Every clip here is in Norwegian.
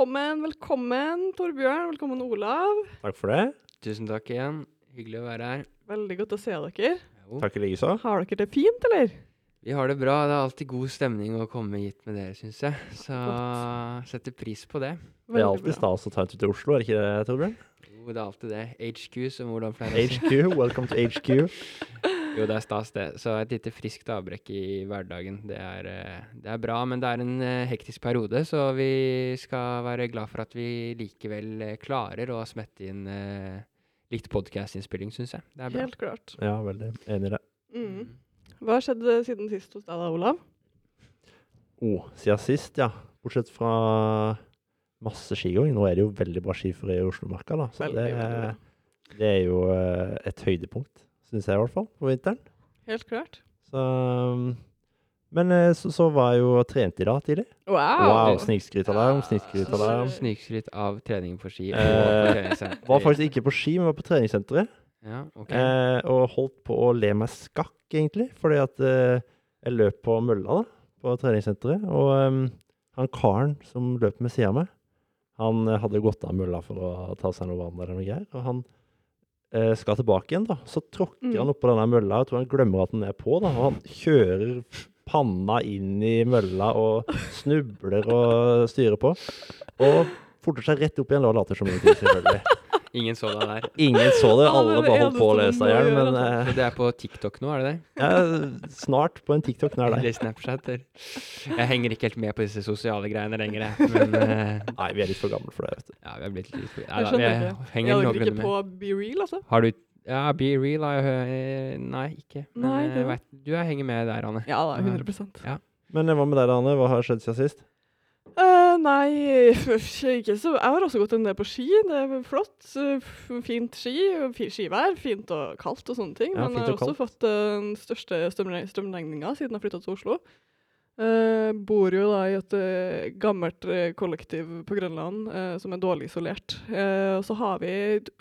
Velkommen, velkommen, Torbjørn. Velkommen, Olav. Takk for det. Tusen takk igjen. Hyggelig å være her. Veldig godt å se dere. Jo, Takk i likeså. Har dere det fint, eller? vi har det bra. Det er alltid god stemning å komme hit med dere, syns jeg. Så setter pris på det. Det er alltid stas å ta en tur til Oslo, er det ikke det, Torbjørn? Jo, det er alltid det. HQ, som Olav pleier å si. HQ, welcome to HQ. Jo, det er stas, det. Så et lite friskt avbrekk i hverdagen. Det er, eh, det er bra, men det er en eh, hektisk periode, så vi skal være glad for at vi likevel eh, klarer å smette inn litt podkast-innspilling, syns jeg. Det er bra. Helt klart. Ja, veldig enig i det. Mm. Hva har skjedd siden sist hos deg da, Olav? Oh, siden sist, ja. Bortsett fra masse skigåing. Nå er det jo veldig bra skiføre i Oslomarka, da. Så Veldig, det, veldig det er jo et høydepunkt, syns jeg i hvert fall, på vinteren. Helt klart. Så um, Men eh, så, så var jeg jo og trente i dag tidlig. Wow! Wow, snikskrytalarm, snikskrytalarm. Snikskryt av trening på ski. Eh. Var faktisk ikke på ski, men var på treningssenteret. Ja, ok. Eh, og holdt på å le meg skakk, egentlig. Fordi at eh, jeg løp på mølla da, på treningssenteret. Og um, han karen som løp ved siden av meg, han eh, hadde gått av mølla for å ta seg noe vann eller noe greier. Og han skal tilbake igjen, da. Så tråkker Mm. han oppå denne mølla. Jeg tror han glemmer at den er på, da. Og han kjører panna inn i mølla og snubler og styrer på. Og forter seg rett opp igjen og later som ingenting, selvfølgelig. Ingen så deg der. Ingen så det, alle er bare holdt på å lese deg i hjel. Men eh, det er på TikTok nå, er det det? er snart på en TikTok nær deg. Eller Snapchat. Eller. Jeg henger ikke helt med på disse sosiale greiene lenger, jeg. Men uh, Nei, vi er litt for gamle for det, vet du. ja, vi har blitt litt Nei Jeg da, skjønner jeg ikke. Jeg dere ikke på med. Be Real, altså? Har du Ja, Be Real har jeg hørt Nei, ikke. Men Nei, eh, det- vet, du er henger med der, Anne. Ja da, 100% Men eh, hva med deg, Anne? Hva har skjedd siden sist? Nei, ikke så Jeg har også gått en del på ski. Det er flott. Fint ski. Skivær. Fint og kaldt og sånne ting. Ja, Men jeg har og også fått den største strømre- strømregninga siden jeg flytta til Oslo. Uh, bor jo da i et uh, gammelt uh, kollektiv på Grønland som er dårlig isolert. Og så har vi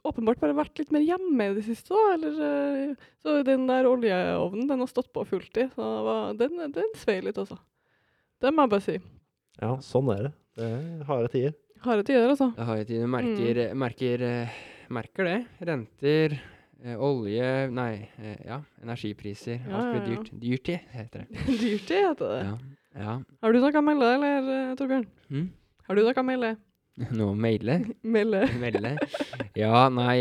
åpenbart bare vært litt mer hjemme i det siste. da, Eller, så den der oljeovnen den har stått på fulltid. Så den, den svei litt, altså. Det må jeg bare si. Ja, sånn er det. Det er harde tider. Harde tider, altså. Harde tider. Merker, mm. Merker, merker, eh, det. Renter, eh, olje Nei, eh, ja. Energipriser. Ja, Alt blir dyrt. Dyrtid, heter det. Dyrtid heter det. Ja. ja. Har du noe å melde, eller, Torbjørn? Mm? Har du noe å melde? Noe å maile? Melde. Melde? Ja, nei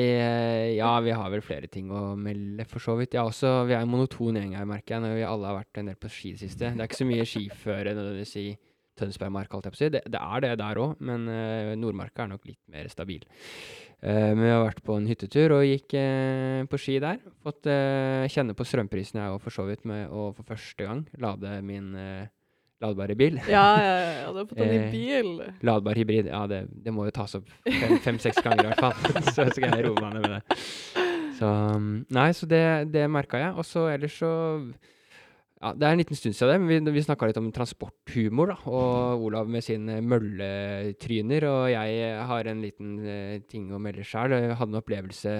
Ja, vi har vel flere ting å melde, for så vidt. Ja, også, vi er en monoton gjeng her, merker jeg, når vi alle har vært en del på ski i det siste. Det er ikke så mye skiføre nødvendigvis i Tønsbergmark, holdt jeg på å si. Det, det er det der òg, men uh, Nordmarka er nok litt mer stabil. Uh, men vi har vært på en hyttetur og gikk uh, på ski der. Fått eh, kjenne på strømprisen jeg òg, for så vidt, med å for første gang lade min eh, ladbare bil. Ja, ja, ja, du har fått i Eh, bil. Ladbar hybrid, ja det, det må jo tas opp fem- fem-seks ganger i hvert fall. så skal jeg roe meg ned med det. Så um, Nei, så det, det merka jeg. Og så ellers så ja, Det er en liten stund siden det, men vi, vi snakka litt om transporthumor, da. Og Olav med sine mølletryner. Og jeg har en liten eh, ting å melde sjøl. Hadde en opplevelse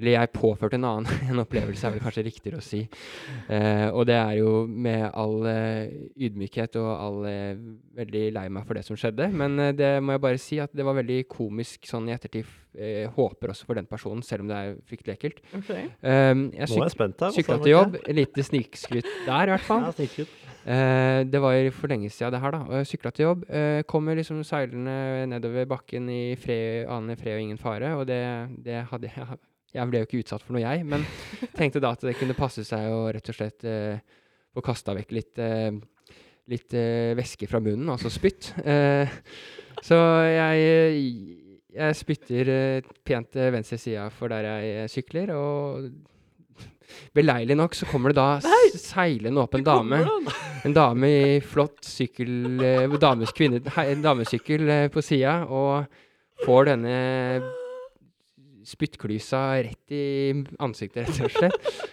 Eller jeg påførte en annen en opplevelse, er vel kanskje riktigere å si. Eh, og det er jo med all eh, ydmykhet og all eh, Veldig lei meg for det som skjedde. Men eh, det må jeg bare si at det var veldig komisk sånn i ettertid. Eh, håper også for den personen, selv om det er fryktelig ekkelt. Okay. Nå jeg syk jeg spent her. sykla til jobb. Et lite snikskryt der, i hvert fall. Ja. Eh, det var for lenge siden det her, da. Og jeg sykla til jobb. Eh, kommer liksom seilende nedover bakken i fred, aner fred og ingen fare. Og det, det hadde jeg Jeg ble jo ikke utsatt for noe, jeg. Men tenkte da at det kunne passe seg å rett og slett eh, få kasta vekk litt eh, Litt eh, væske fra munnen, altså spytt. Eh, så jeg, jeg spytter eh, pent til venstre sida for der jeg sykler, og beleilig nok så kommer det da Nei! seilende opp en dame. En dame i flott sykkel, eh, dames kvinne, hei, en damesykkel eh, på sida, og får denne spyttklysa rett i ansiktet, rett og slett.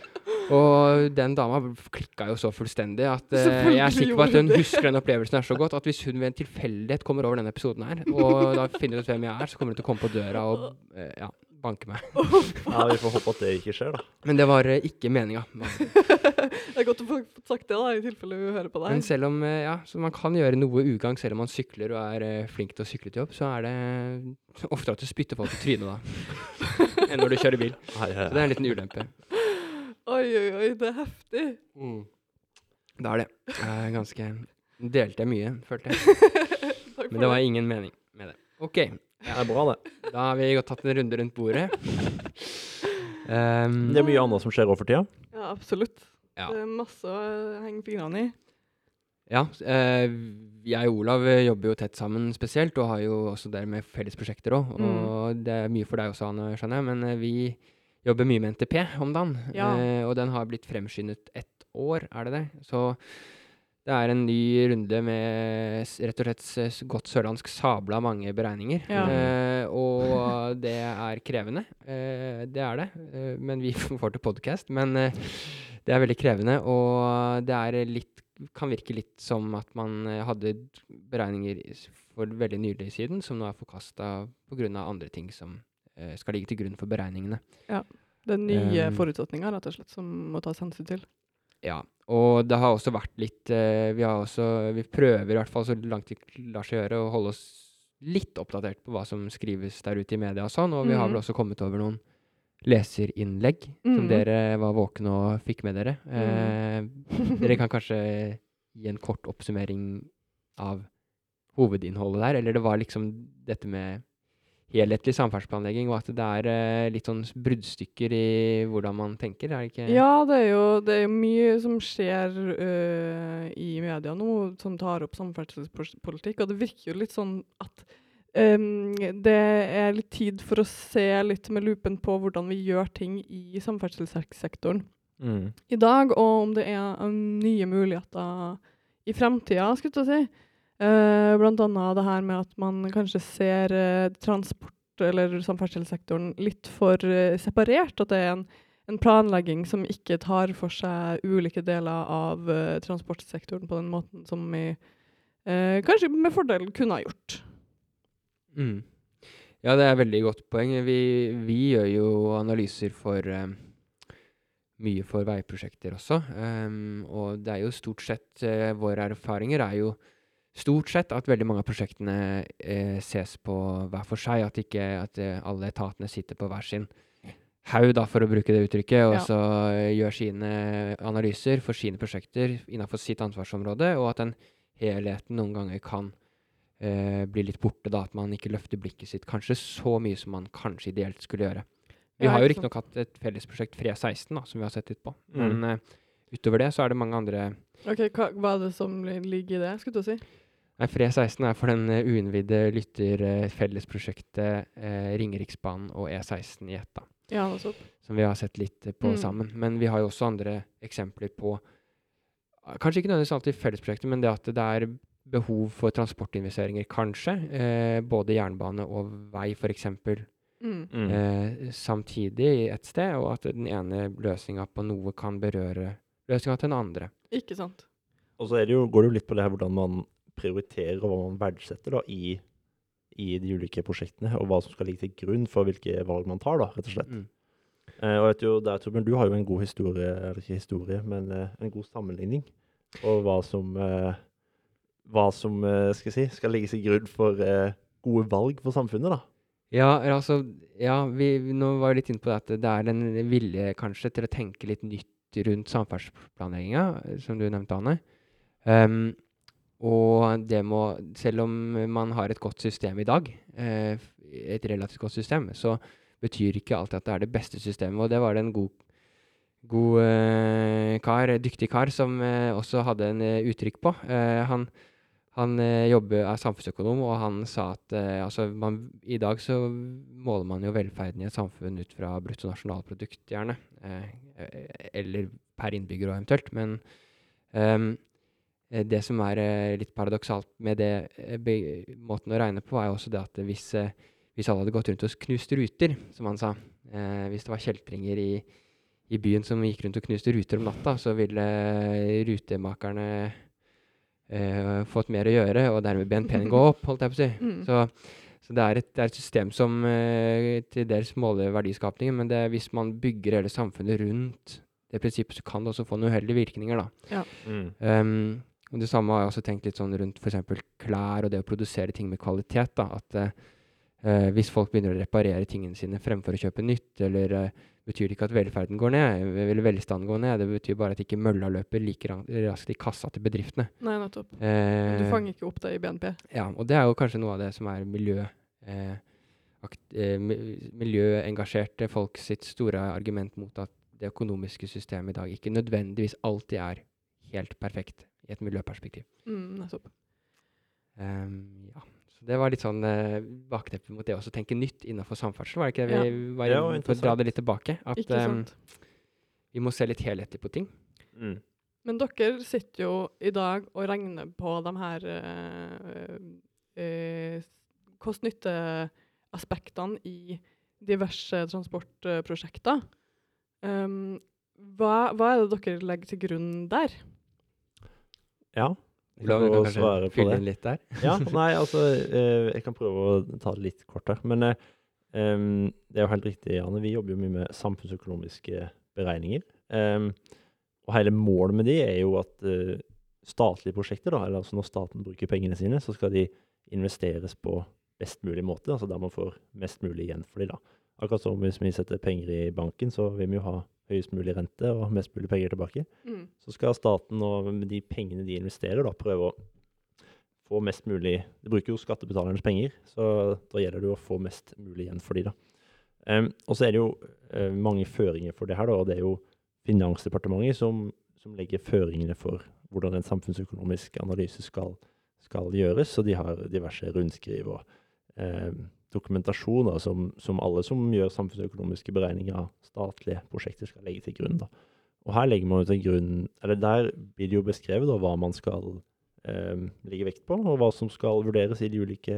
Og den dama klikka jo så fullstendig at uh, jeg er sikker på at hun husker den opplevelsen her så godt at hvis hun ved en tilfeldighet kommer over denne episoden her, og da finner ut hvem jeg er, så kommer hun til å komme på døra og uh, ja, banke meg. Ja, Vi får håpe at det ikke skjer, da. Men det var eh, ikke meninga. det er godt å få sagt det, da, i tilfelle vi hører på deg. Men selv om eh, ja, så man kan gjøre noe ugagn selv om man sykler og er eh, flink til å sykle til jobb, så er det oftere at du spytter folk i trynet da, enn når du kjører bil. Så det er en liten ulempe. Oi, oi, oi, det er heftig. Det er det. Eh, ganske Delte jeg mye, følte jeg. Men det var ingen mening med det. OK, Det er bra, det. da har vi tatt en runde rundt bordet. Um, Det er mye annet som skjer over tida. Ja, absolutt. Ja. Det er masse å henge fingrene i. Ja, eh, jeg og Olav jobber jo tett sammen spesielt, og har jo også der med felles prosjekter òg. Mm. Og det er mye for deg også, Anne, skjønner jeg, men eh, vi jobber mye med NTP om dagen. Ja. Eh, og den har blitt fremskyndet ett år, er det det? Så det er en ny runde med rett og slett godt sørlandsk sabla mange beregninger. Ja. Eh, og det er krevende. Eh, det er det. Eh, men vi får til podkast. Men eh, det er veldig krevende, og det er litt kan virke litt som at man eh, hadde beregninger for veldig nylig siden, som nå er forkasta pga. andre ting som eh, skal ligge til grunn for beregningene. Det er nye Um, forutsetninger, rett og slett, som må tas hensyn til. Ja, og det har også vært litt eh, Vi har også Vi prøver i hvert fall så langt det lar seg gjøre å holde oss litt oppdatert på hva som skrives der ute i media og sånn, og vi har Mhm. vel også kommet over noen leserinnlegg som Mhm. dere var våkne og fikk med dere. Eh, dere kan kanskje gi en kort oppsummering av hovedinnholdet der, eller det var liksom dette med helhetlig samferdselsplanlegging, og at det er eh, litt sånn bruddstykker i hvordan man tenker, er det ikke? Ja, det er jo det er mye som skjer øh, i media nå, som tar opp samferdselspolitikk. Og det virker jo litt sånn at um, det er litt tid for å se litt med lupen på hvordan vi gjør ting i samferdselssektoren Mm. i dag, og om det er øh, nye muligheter i fremtida, skulle jeg si. Eh, blant annet det her med at man kanskje ser uh, transport- eller samferdselssektoren litt for uh, separert. At det er en, en planlegging som ikke tar for seg ulike deler av transportsektoren på den måten som vi kanskje med fordel kunne ha gjort. Mm. Ja, det er et veldig godt poeng. Vi, vi gjør jo analyser for mye for veiprosjekter også. Um, og det er jo stort sett Våre erfaringer er jo stort sett at veldig mange av prosjektene eh, ses på hver for seg. At ikke at eh, alle etatene sitter på hver sin haug, da, for å bruke det uttrykket, og Ja. så eh, gjør sine analyser for sine prosjekter innenfor sitt ansvarsområde, og at den helheten noen ganger kan eh, bli litt borte, da, at man ikke løfter blikket sitt kanskje så mye som man kanskje ideelt skulle gjøre. Vi har jo riktignok hatt et fellesprosjekt FRE16 da, som vi har sett litt på, Mm. men eh, utover det så er det mange andre Ok, hva, hva er det som ligger i det, skulle du si? Nei, FRE16 er for den uh, uinnvidde lytter eh, fellesprosjektet eh, Ringeriksbanen og E16 i ett, da, Ja, nettopp. som vi har sett litt eh, på Mm. sammen. Men vi har jo også andre eksempler på eh, Kanskje ikke nødvendigvis alltid fellesprosjektet, men det at det er behov for transportinvesteringer, kanskje. Eh, både jernbane og vei, f.eks. Mm. Mm. eh, samtidig et sted, og at den ene løsninga på noe kan berøre løsninga til den andre. Ikke sant. Og så er det jo, går det jo litt på det her hvordan man prioriterer og hva man verdsetter da, i, i de ulike prosjektene, og hva som skal ligge til grunn for hvilke valg man tar, da, rett og slett. Mm. Eh, og jeg vet jo, der, Torbjørn, du har jo en god historie, eller ikke historie, men eh, en god sammenligning Og hva som, eh, hva som eh, skal, si, skal ligge til grunn for eh, gode valg for samfunnet. da. Ja, altså Ja, vi, vi nå var vi litt inne på det at det er den vilje kanskje til å tenke litt nytt rundt samferdselsplanlegginga, eh, som du nevnte, Anne. Ehm, og det må Selv om man har et godt system i dag, eh, et relativt godt system, så betyr ikke alltid at det er det beste systemet. Og det var det en god, god eh, kar, dyktig kar, som eh, også hadde en uttrykk på. Han han jobber, er samfunnsøkonom, og han sa at eh, altså man, i dag så måler man jo velferden i et samfunn ut fra bruttonasjonalprodukt, gjerne. Eh, eh, eller per innbygger og eventuelt. Men eh, det som er eh, litt paradoksalt med det eh, be, måten å regne på, er jo også det at hvis, eh, hvis alle hadde gått rundt og knust ruter, som han sa, eh, hvis det var kjeltringer i, i byen som gikk rundt og knuste ruter om natta, så ville rutemakerne eh, fått mer å gjøre, og dermed BNP-en gå opp, holdt jeg på å si. Mm. Så, så det er et, det er et system som eh, til dels måler verdiskapningen, men det, hvis man bygger hele samfunnet rundt det prinsippet, så kan det også få noen uheldige virkninger. da. Mm. Um, og Det samme har jeg også tenkt litt sånn rundt f.eks. klær og det å produsere ting med kvalitet. da, At eh, hvis folk begynner å reparere tingene sine fremfor å kjøpe nytt, eller eh, betyr det ikke at velferden går ned, eller velstanden går ned. Det betyr bare at ikke mølla løper like raskt i kassa til bedriftene. Nei, nettopp. Eh, Du fanger ikke opp det i BNP. ja, og det er jo kanskje noe av det som er miljø, eh, eh, miljøengasjerte folk sitt store argument mot at det økonomiske systemet i dag ikke nødvendigvis alltid er helt perfekt i et miljøperspektiv. Mm, nettopp. Um, ja. Så det var litt sånn uh, bakteppe mot det også å tenke nytt innenfor samferdsel, var det ikke det vi var inne på? Dra det litt tilbake. At ehm, sant? vi må se litt helhetlig på ting. Mm. Men dere sitter jo i dag og regner på de her uh, uh, kost-nytte-aspektene i diverse transportprosjekter. Um, hva, hva er det dere legger til grunn der? Ja. Olav, du kan svare kanskje på fylle det. inn litt der? ja, nei, altså eh, Jeg kan prøve å ta det litt kort her. Men em, det er jo helt riktig, Janne. Vi jobber jo mye med samfunnsøkonomiske beregninger. Um, og hele målet med de er jo at uh, statlige prosjekter, da, eller altså når staten bruker pengene sine, så skal de investeres på best mulig måte. Altså der man får mest mulig igjen for de da. Akkurat som hvis vi setter penger i banken, så vil vi jo ha høyest mulig rente og mest mulig penger tilbake Mm. så skal staten og med de pengene de investerer, da, prøve å få mest mulig De bruker jo skattebetalernes penger, så da gjelder det jo å få mest mulig igjen for de da. Um, og så er det jo uh, mange føringer for det her, da, og det er jo Finansdepartementet som, som legger føringene for hvordan en samfunnsøkonomisk analyse skal, skal gjøres. Og de har diverse rundskriv og eh, dokumentasjoner som, som alle som gjør samfunnsøkonomiske beregninger av statlige prosjekter, skal legge til grunn. da. Og her legger man jo til grunn, eller der blir det jo beskrevet da, hva man skal eh, legge vekt på, og hva som skal vurderes i de ulike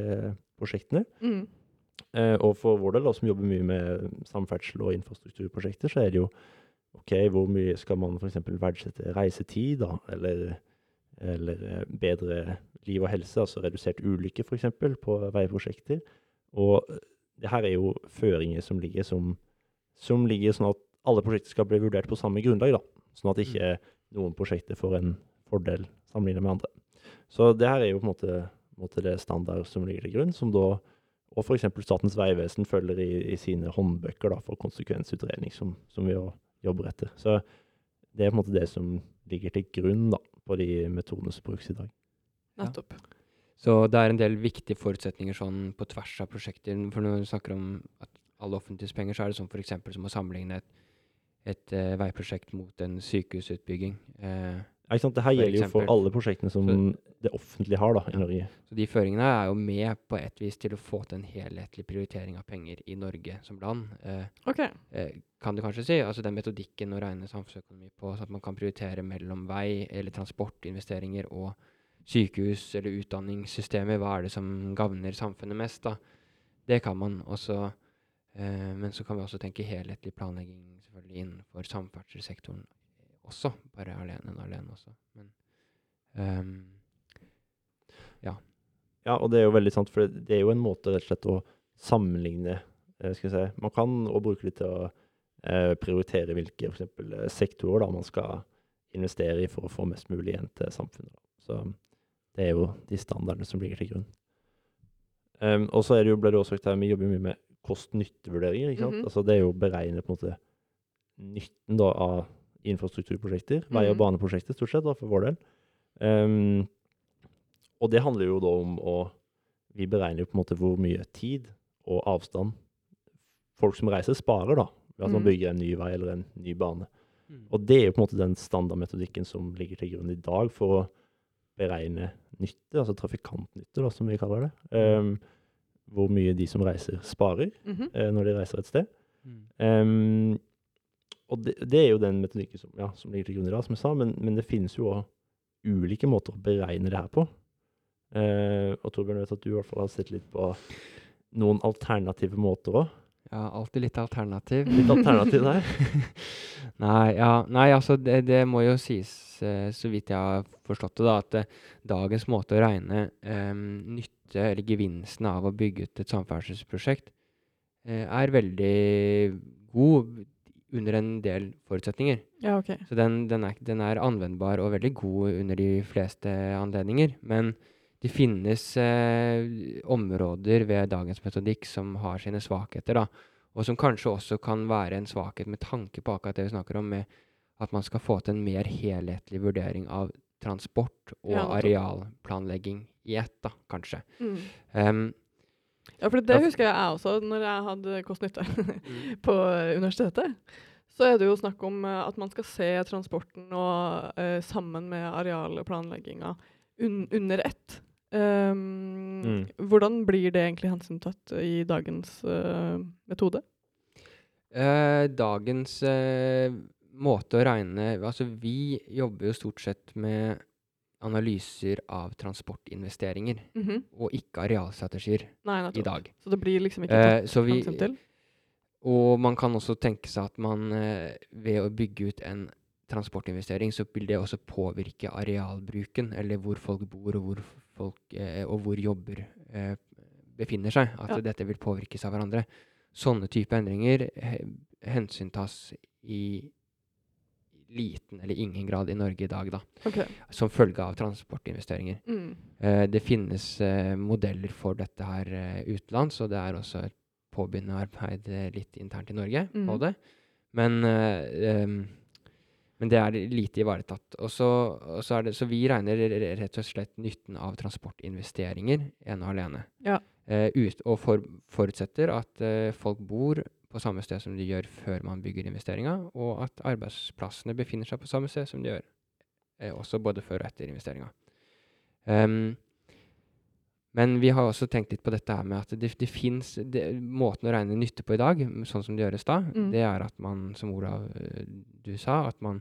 prosjektene. Mm. Eh, og for vår del, da, som jobber mye med samferdsel og infrastrukturprosjekter, så er det jo OK, hvor mye skal man f.eks. verdsette reisetid, da, eller, eller eh, bedre liv og helse, altså redusert ulykke f.eks. på veiprosjekter. Og eh, det her er jo føringer som ligger som, som ligger sånn at alle prosjekter skal bli vurdert på samme grunnlag, da. Sånn at ikke noen prosjekter får en fordel sammenlignet med andre. Så det her er jo på en måte, måte det standard som ligger til grunn, som da og f.eks. Statens vegvesen følger i, i sine håndbøker da, for konsekvensutredning, som, som vi jo jobber etter. Så det er på en måte det som ligger til grunn da, på de metodene som brukes i dag. Nettopp. Så det er en del viktige forutsetninger sånn på tvers av prosjekter. For når vi snakker om at alle offentliges penger, så er det sånn f.eks. som å sammenligne et, et uh, veiprosjekt mot en sykehusutbygging. Uh, Ja, ikke sant? Det her gjelder jo for alle prosjektene som Så- det offentlige har da, i Ja. Norge. så de føringene er jo med på et vis til å få til en helhetlig prioritering av penger i Norge som land. Eh, okay. eh, kan du kanskje si. Altså den metodikken å regne samfunnsøkonomi på, sånn at man kan prioritere mellom vei eller transportinvesteringer og sykehus eller utdanningssystemet. Hva er det som gagner samfunnet mest, da? Det kan man. også eh, men så kan vi også tenke helhetlig planlegging selvfølgelig innenfor samferdselssektoren også. Bare alene enn alene også. Men um, Ja, og det er jo veldig sant, for det er jo en måte rett og slett å sammenligne eh, skal si. Man kan også bruke det til å prioritere hvilke for eksempel, eh, sektorer da, man skal investere i for å få mest mulig igjen til samfunnet. Så det er jo de standardene som ligger til grunn. Um, og så er det jo, ble det også sagt her, vi jobber mye med kost-nytte-vurderinger. ikke sant? Mhm. Altså Det er jo å beregne på en måte nytten da, av infrastrukturprosjekter, vei- og Mhm. baneprosjekter stort sett, da, for vår del. Um, og det handler jo da om å Vi beregner jo på en måte hvor mye tid og avstand folk som reiser, sparer da, ved at man Mhm. bygger en ny vei eller en ny bane. Og det er jo på en måte den standardmetodikken som ligger til grunn i dag for å beregne nytte, altså trafikantnytte, da, som vi kaller det. Um, hvor mye de som reiser, sparer mm -hmm. uh, når de reiser et sted. Em, og det, det er jo den metodikken som, ja, som ligger til grunn i dag, som jeg sa, men, men det finnes jo også ulike måter å beregne det her på. Uh, og Torbjørn, vet at du i hvert fall har sett litt på noen alternative måter òg. Ja, alltid litt alternativ. Litt alternativ der? nei, ja, nei, altså det, det må jo sies, eh, så vidt jeg har forstått det, da, at eh, dagens måte å regne eh, nytte eller gevinsten av å bygge ut et samferdselsprosjekt eh, er veldig god under en del forutsetninger. Ja, OK. Så den, den, er, den er anvendbar og veldig god under de fleste anledninger. Men det finnes eh, områder ved dagens metodikk som har sine svakheter, da. Og som kanskje også kan være en svakhet med tanke på akkurat det vi snakker om, med at man skal få til en mer helhetlig vurdering av transport og Ja, arealplanlegging i ett, da, kanskje. Mm. Um, Ja, for det husker jeg også når jeg hadde kost-nytte på universitetet. Så er det jo snakk om eh, at man skal se transporten og, uh, sammen med arealplanlegginga un under ett. Um, Mm. Hvordan blir det egentlig hensyntatt i dagens uh, metode? Uh, dagens uh, måte å regne Altså, vi jobber jo stort sett med analyser av transportinvesteringer, Mhm. og ikke arealstrategier Nei, i dag. Så det blir liksom ikke Eh, tatt uh, vi, hensyn til? og man kan også tenke seg at man ved å bygge ut en transportinvestering, så vil det også påvirke arealbruken, eller hvor folk bor, og hvor, folk, eh, og hvor jobber eh, befinner seg. At Ja. dette vil påvirkes av hverandre. Sånne type endringer hensyntas i liten eller ingen grad i Norge i dag, da, Okay. som følge av transportinvesteringer. Mm. Eh, det finnes eh, modeller for dette her eh, utenlands, og det er også et påbegynnende arbeid eh, litt internt i Norge på Mhm. det. Men, eh, men det er lite ivaretatt. Og så, og så, er det, så vi regner rett og slett nytten av transportinvesteringer ene og alene. Ja. Eh, ut, og for, forutsetter at eh, folk bor på samme sted som de gjør før man bygger investeringa, og at arbeidsplassene befinner seg på samme sted som de gjør eh, også både før og etter investeringa. Em, men vi har også tenkt litt på dette her med at det, det fins Måten å regne nytte på i dag, sånn som det gjøres da, Mm. det er at man, som Olav eh, du sa, at man,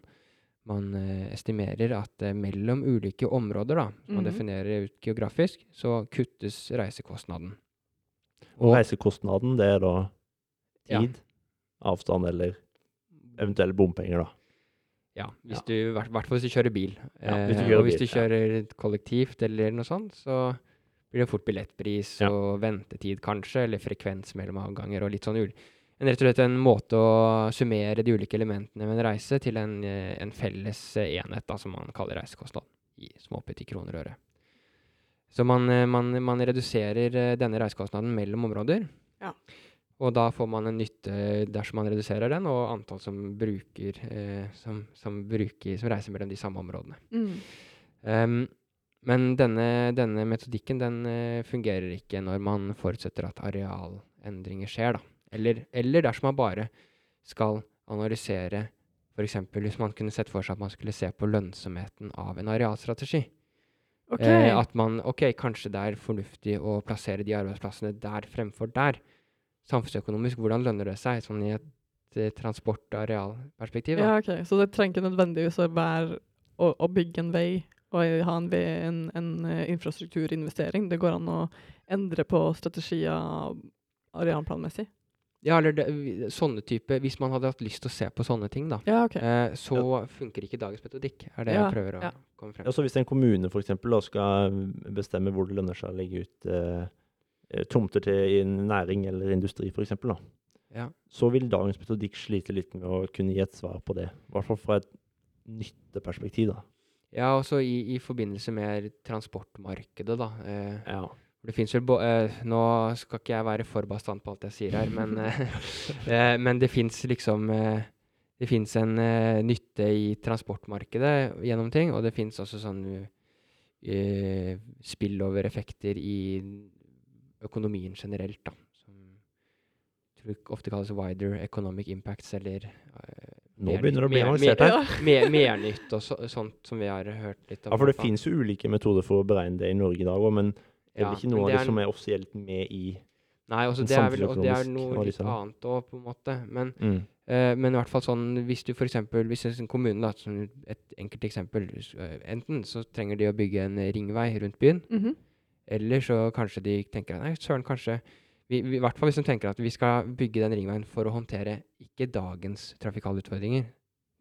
man eh, estimerer at eh, mellom ulike områder, da, som man Mhm. definerer ut geografisk, så kuttes reisekostnaden. Og reisekostnaden, det er da Ja. tid, avstand eller eventuelle bompenger, da. Ja, i hvert fall hvis du kjører bil. Ja, hvis du Eh, kjører og hvis bil, du kjører kollektivt eller noe sånt, så blir det fort billettpris Ja. og ventetid kanskje, eller frekvens mellom avganger og litt sånn ul en, Rett og slett en måte å summere de ulike elementene ved en reise til en, eh, en felles eh, enhet, da, som man kaller reisekostnad, i småputt i kroner og øre. Så man, eh, man, man reduserer denne reisekostnaden mellom områder. Ja. Og da får man en nytte dersom man reduserer den, og antall som bruker, eh, som, som, bruker som reiser mellom de samme områdene. Mm. Em, men denne, denne metodikken den eh, fungerer ikke når man forutsetter at arealendringer skjer. Eller, eller dersom man bare skal analysere F.eks. hvis man kunne sett for seg at man skulle se på lønnsomheten av en arealstrategi. Okay. Eh, at man OK, kanskje det er fornuftig å plassere de arbeidsplassene der fremfor der. Samfunnsøkonomisk, hvordan lønner det seg sånn i et eh, transport-arealperspektiv? da? Ja, ok. Så det trenger ikke nødvendigvis å være å, å bygge en vei og ha en, en, en eh, infrastrukturinvestering. Det går an å endre på strategier arealplanmessig. Ja, eller det, sånne type Hvis man hadde hatt lyst til å se på sånne ting, da, Ja, okay. eh, så funker ikke dagens metodikk. er det Ja, jeg prøver å ja. komme frem Ja, så hvis en kommune for eksempel, da, skal bestemme hvor det lønner seg å legge ut eh, eh, tomter til i næring eller industri, for eksempel, da, Ja. så vil dagens metodikk slite litt med å kunne gi et svar på det. I hvert fall fra et nytteperspektiv. da. Ja, også i, i forbindelse med transportmarkedet, da. Eh, Ja. det finnes vel eh, Nå skal ikke jeg være for bastant på alt jeg sier her, men, eh, eh, men det fins liksom eh, Det fins en eh, nytte i transportmarkedet gjennom ting, og det fins også sånn eh, spillover-effekter i økonomien generelt, da. Som ofte kalles wider economic impacts, eller eh, Nå mer- begynner det å bli mer- avansert mer- her. mer, nytt og så, sånt som vi har hørt litt om. Ja, for det finnes jo ulike metoder for å beregne det i Norge i dag òg, men det er vel ikke noe av det det som er offisielt med i Nei, også det er vel, og det er noe litt annet òg, på en måte. Men, mm. eh, men i hvert fall sånn hvis du f.eks. Hvis en kommune, da, som et enkelt eksempel eh, Enten så trenger de å bygge en ringvei rundt byen, Mhm. eller så kanskje de tenker nei, søren, kanskje vi, vi, I hvert fall hvis de tenker at vi skal bygge den ringveien for å håndtere ikke dagens trafikale utfordringer,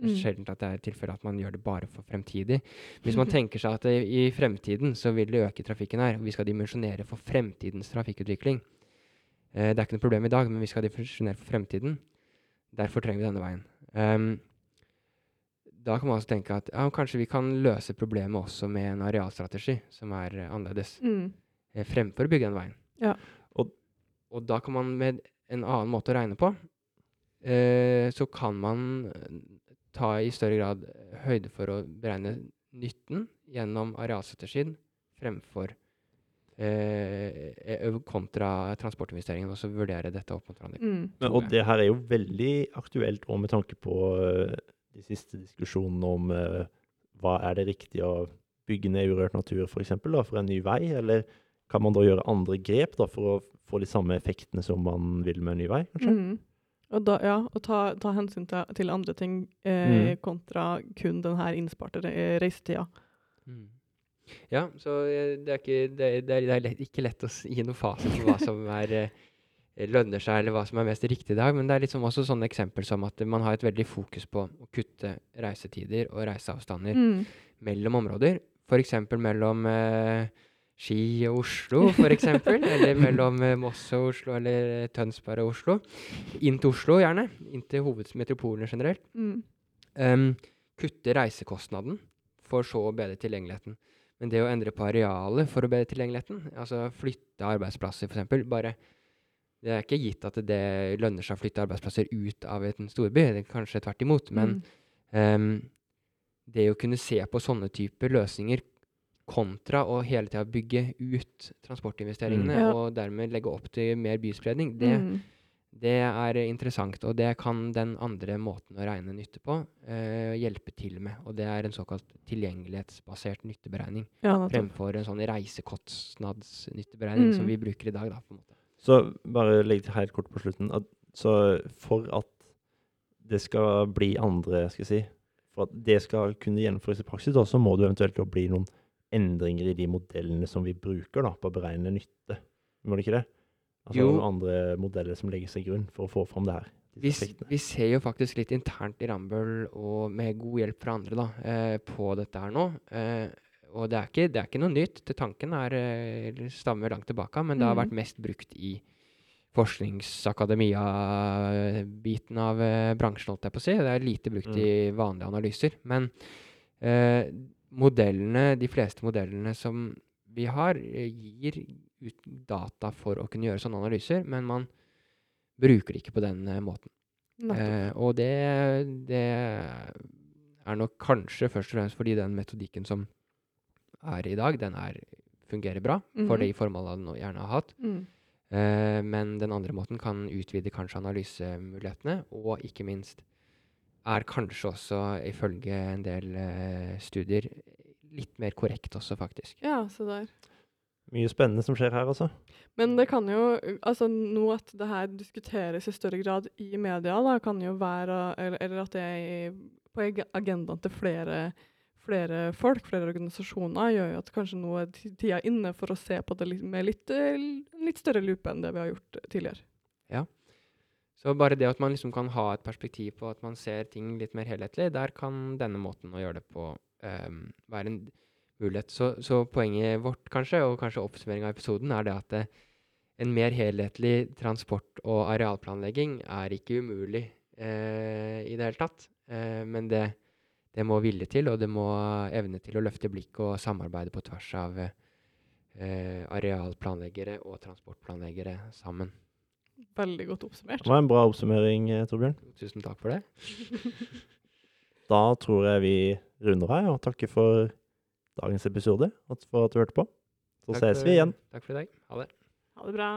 er Mm. sjelden at det er tilfelle at man gjør det bare for fremtidig. Hvis man tenker seg at det, i fremtiden så vil det øke trafikken her, og vi skal dimensjonere for fremtidens trafikkutvikling eh, Det er ikke noe problem i dag, men vi skal dimensjonere for fremtiden. Derfor trenger vi denne veien. Um, da kan man også tenke at ja, kanskje vi kan løse problemet også med en arealstrategi som er annerledes Mm. eh, fremfor å bygge den veien. Ja. Og- da kan man med en annen måte å regne på, eh, så kan man eh, ta i større grad høyde for å beregne nytten gjennom arealstrategien fremfor eh, kontra transportinvesteringen, og så vurdere dette opp mot hverandre. Mm. Men, og det her er jo veldig aktuelt og med tanke på uh, de siste diskusjonene om uh, hva er det riktig å bygge ned urørt natur for, eksempel, da, for en ny vei, eller kan man da gjøre andre grep da, for å få de samme effektene som man vil med en ny vei, kanskje? Mm. Og da, ja, og ta, ta hensyn til, til andre ting eh, Mm. kontra kun denne innsparte re reisetida. Mm. Ja, så eh, det er ikke, det, er- det er, det er lett, ikke lett å gi noen fasit på hva som er eh, lønner seg, eller hva som er mest riktig i dag. Men det er liksom også sånne eksempel som at man har et veldig fokus på å kutte reisetider og reiseavstander Mm. mellom områder. F.eks. mellom eh, Ski og Oslo, eksempel, eller mellom eh, Moss og Oslo, eller eh, Tønsberg og Oslo. Inn til Oslo, gjerne. Inn til hovedmetropolene generelt. Mm. Um, kutte reisekostnaden for så å bedre tilgjengeligheten. Men det å endre på arealet for å bedre tilgjengeligheten, altså flytte arbeidsplasser f.eks. bare Det er ikke gitt at det lønner seg å flytte arbeidsplasser ut av en storby, kanskje tvert imot. Men Mm. um, det å kunne se på sånne typer løsninger kontra å hele tida bygge ut transportinvesteringene Mm. Ja. og dermed legge opp til mer byspredning, det, Mm. det er interessant, og det kan den andre måten å regne nytte på uh, hjelpe til med. Og det er en såkalt tilgjengelighetsbasert nytteberegning Ja, fremfor en sånn reisekostnadsnytteberegning Mm. som vi bruker i dag. Da, på en måte. Så bare legg til helt kort på slutten. At, så for at det skal bli andre skal jeg si, For at det skal kunne gjennomføres i praksis, da, så må det eventuelt bli noen endringer i de modellene som vi bruker da, på å beregne nytte. Må det ikke det? Altså Jo. noen andre modeller som legges til grunn for å få fram det her. Vi, vi ser jo faktisk litt internt i Rambøll, og med god hjelp fra andre, da, eh, på dette her nå. Eh, og det er, ikke, det er ikke noe nytt. Til tanken er, eh, eller stammer langt tilbake, men det har Mm. vært mest brukt i forskningsakademia-biten av eh, bransjen, holdt jeg på å si. Det er lite brukt Mm. i vanlige analyser. Men eh, modellene, de fleste modellene som vi har, eh, gir ut data for å kunne gjøre sånne analyser, men man bruker det ikke på den eh, måten. Eh, og det, det er nok kanskje først og fremst fordi den metodikken som er i dag, den er, fungerer bra for Mhm. de formålene den gjerne har hatt. Mm. Eh, men den andre måten kan utvide kanskje analysemulighetene, og ikke minst er kanskje også, ifølge en del eh, studier, litt mer korrekt også, faktisk. Ja, se der. Mye spennende som skjer her, altså. Men det kan jo altså Nå at det her diskuteres i større grad i media, da, kan jo være Eller, eller at det er på ag- agendaen til flere, flere folk, flere organisasjoner, gjør jo at kanskje nå er tida inne for å se på det litt, med litt, eh, litt større lupe enn det vi har gjort tidligere. Så bare det at man liksom kan ha et perspektiv på at man ser ting litt mer helhetlig, der kan denne måten å gjøre det på um, være en mulighet. Så, så poenget vårt, kanskje, og kanskje oppsummering av episoden, er det at det, en mer helhetlig transport- og arealplanlegging er ikke umulig eh, i det hele tatt. Eh, men det, det må vilje til, og det må evne til å løfte blikket og samarbeide på tvers av eh, arealplanleggere og transportplanleggere sammen. Veldig godt oppsummert. Det var en bra oppsummering, eh, Torbjørn. Tusen takk for det. Da tror jeg vi runder her, og takker for dagens episode, og for at du hørte på. Så Takk ses for- vi igjen. Takk for i dag. Ha det. Ha det bra.